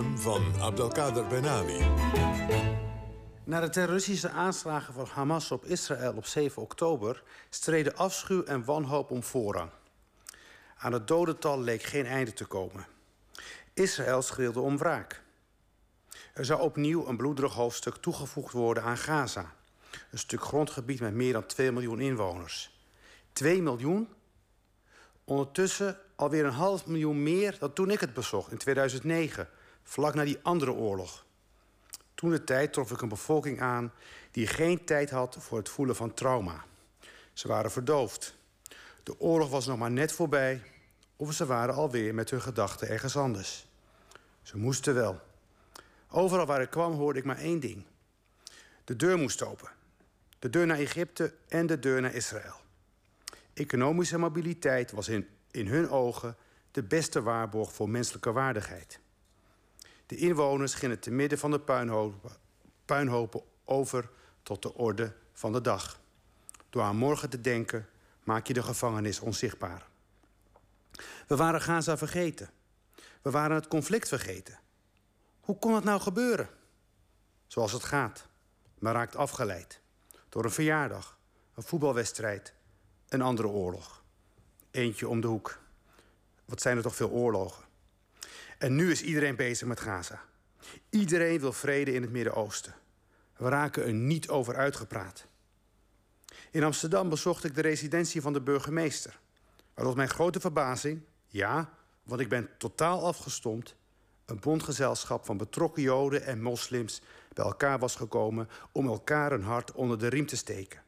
van Abdelkader Benami. Na de terroristische aanslagen van Hamas op Israël op 7 oktober streden afschuw en wanhoop om voorrang. Aan het dodental leek geen einde te komen. Israël schreeuwde om wraak. Er zou opnieuw een bloederig hoofdstuk toegevoegd worden aan Gaza. Een stuk grondgebied met meer dan 2 miljoen inwoners. 2 miljoen? Ondertussen alweer een half miljoen meer dan toen ik het bezocht in 2009, vlak na die andere oorlog. Toen de tijd trof ik een bevolking aan die geen tijd had voor het voelen van trauma. Ze waren verdoofd. De oorlog was nog maar net voorbij, of ze waren alweer met hun gedachten ergens anders. Ze moesten wel. Overal waar ik kwam hoorde ik maar één ding. De deur moest open. De deur naar Egypte en de deur naar Israël. Economische mobiliteit was in, in hun ogen de beste waarborg voor menselijke waardigheid. De inwoners gingen te midden van de puinhopen, puinhopen over tot de orde van de dag. Door aan morgen te denken maak je de gevangenis onzichtbaar. We waren Gaza vergeten. We waren het conflict vergeten. Hoe kon het nou gebeuren? Zoals het gaat, maar raakt afgeleid. Door een verjaardag, een voetbalwedstrijd, een andere oorlog. Eentje om de hoek. Wat zijn er toch veel oorlogen? En nu is iedereen bezig met Gaza. Iedereen wil vrede in het Midden-Oosten. We raken er niet over uitgepraat. In Amsterdam bezocht ik de residentie van de burgemeester. Waar tot mijn grote verbazing, ja, want ik ben totaal afgestomd, een bondgezelschap van betrokken Joden en moslims bij elkaar was gekomen om elkaar een hart onder de riem te steken.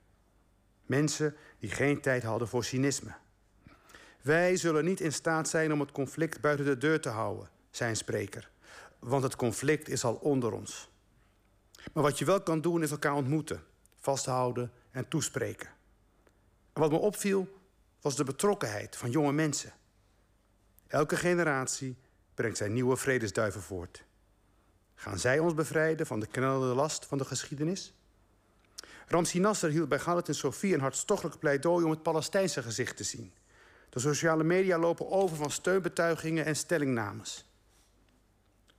Mensen die geen tijd hadden voor cynisme. Wij zullen niet in staat zijn om het conflict buiten de deur te houden, zei een spreker. Want het conflict is al onder ons. Maar wat je wel kan doen is elkaar ontmoeten, vasthouden en toespreken. En wat me opviel was de betrokkenheid van jonge mensen. Elke generatie brengt zijn nieuwe vredesduiven voort. Gaan zij ons bevrijden van de knellende last van de geschiedenis? Ramsi Nasser hield bij Galit en Sofie een hartstochtelijk pleidooi om het Palestijnse gezicht te zien. De sociale media lopen over van steunbetuigingen en stellingnames.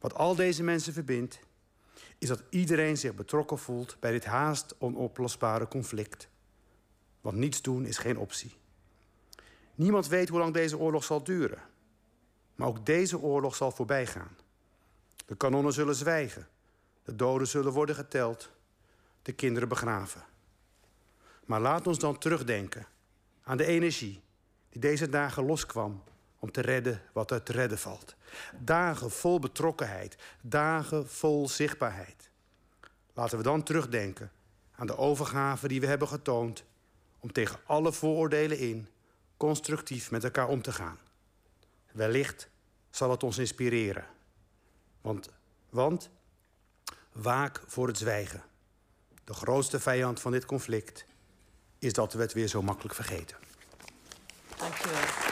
Wat al deze mensen verbindt, is dat iedereen zich betrokken voelt bij dit haast onoplosbare conflict. Want niets doen is geen optie. Niemand weet hoe lang deze oorlog zal duren. Maar ook deze oorlog zal voorbij gaan. De kanonnen zullen zwijgen. De doden zullen worden geteld. De kinderen begraven. Maar laat ons dan terugdenken aan de energie die deze dagen loskwam om te redden wat er te redden valt. Dagen vol betrokkenheid, dagen vol zichtbaarheid. Laten we dan terugdenken aan de overgave die we hebben getoond om tegen alle vooroordelen in constructief met elkaar om te gaan. Wellicht zal het ons inspireren. Want, want waak voor het zwijgen. De grootste vijand van dit conflict is dat we het weer zo makkelijk vergeten. Dankjewel.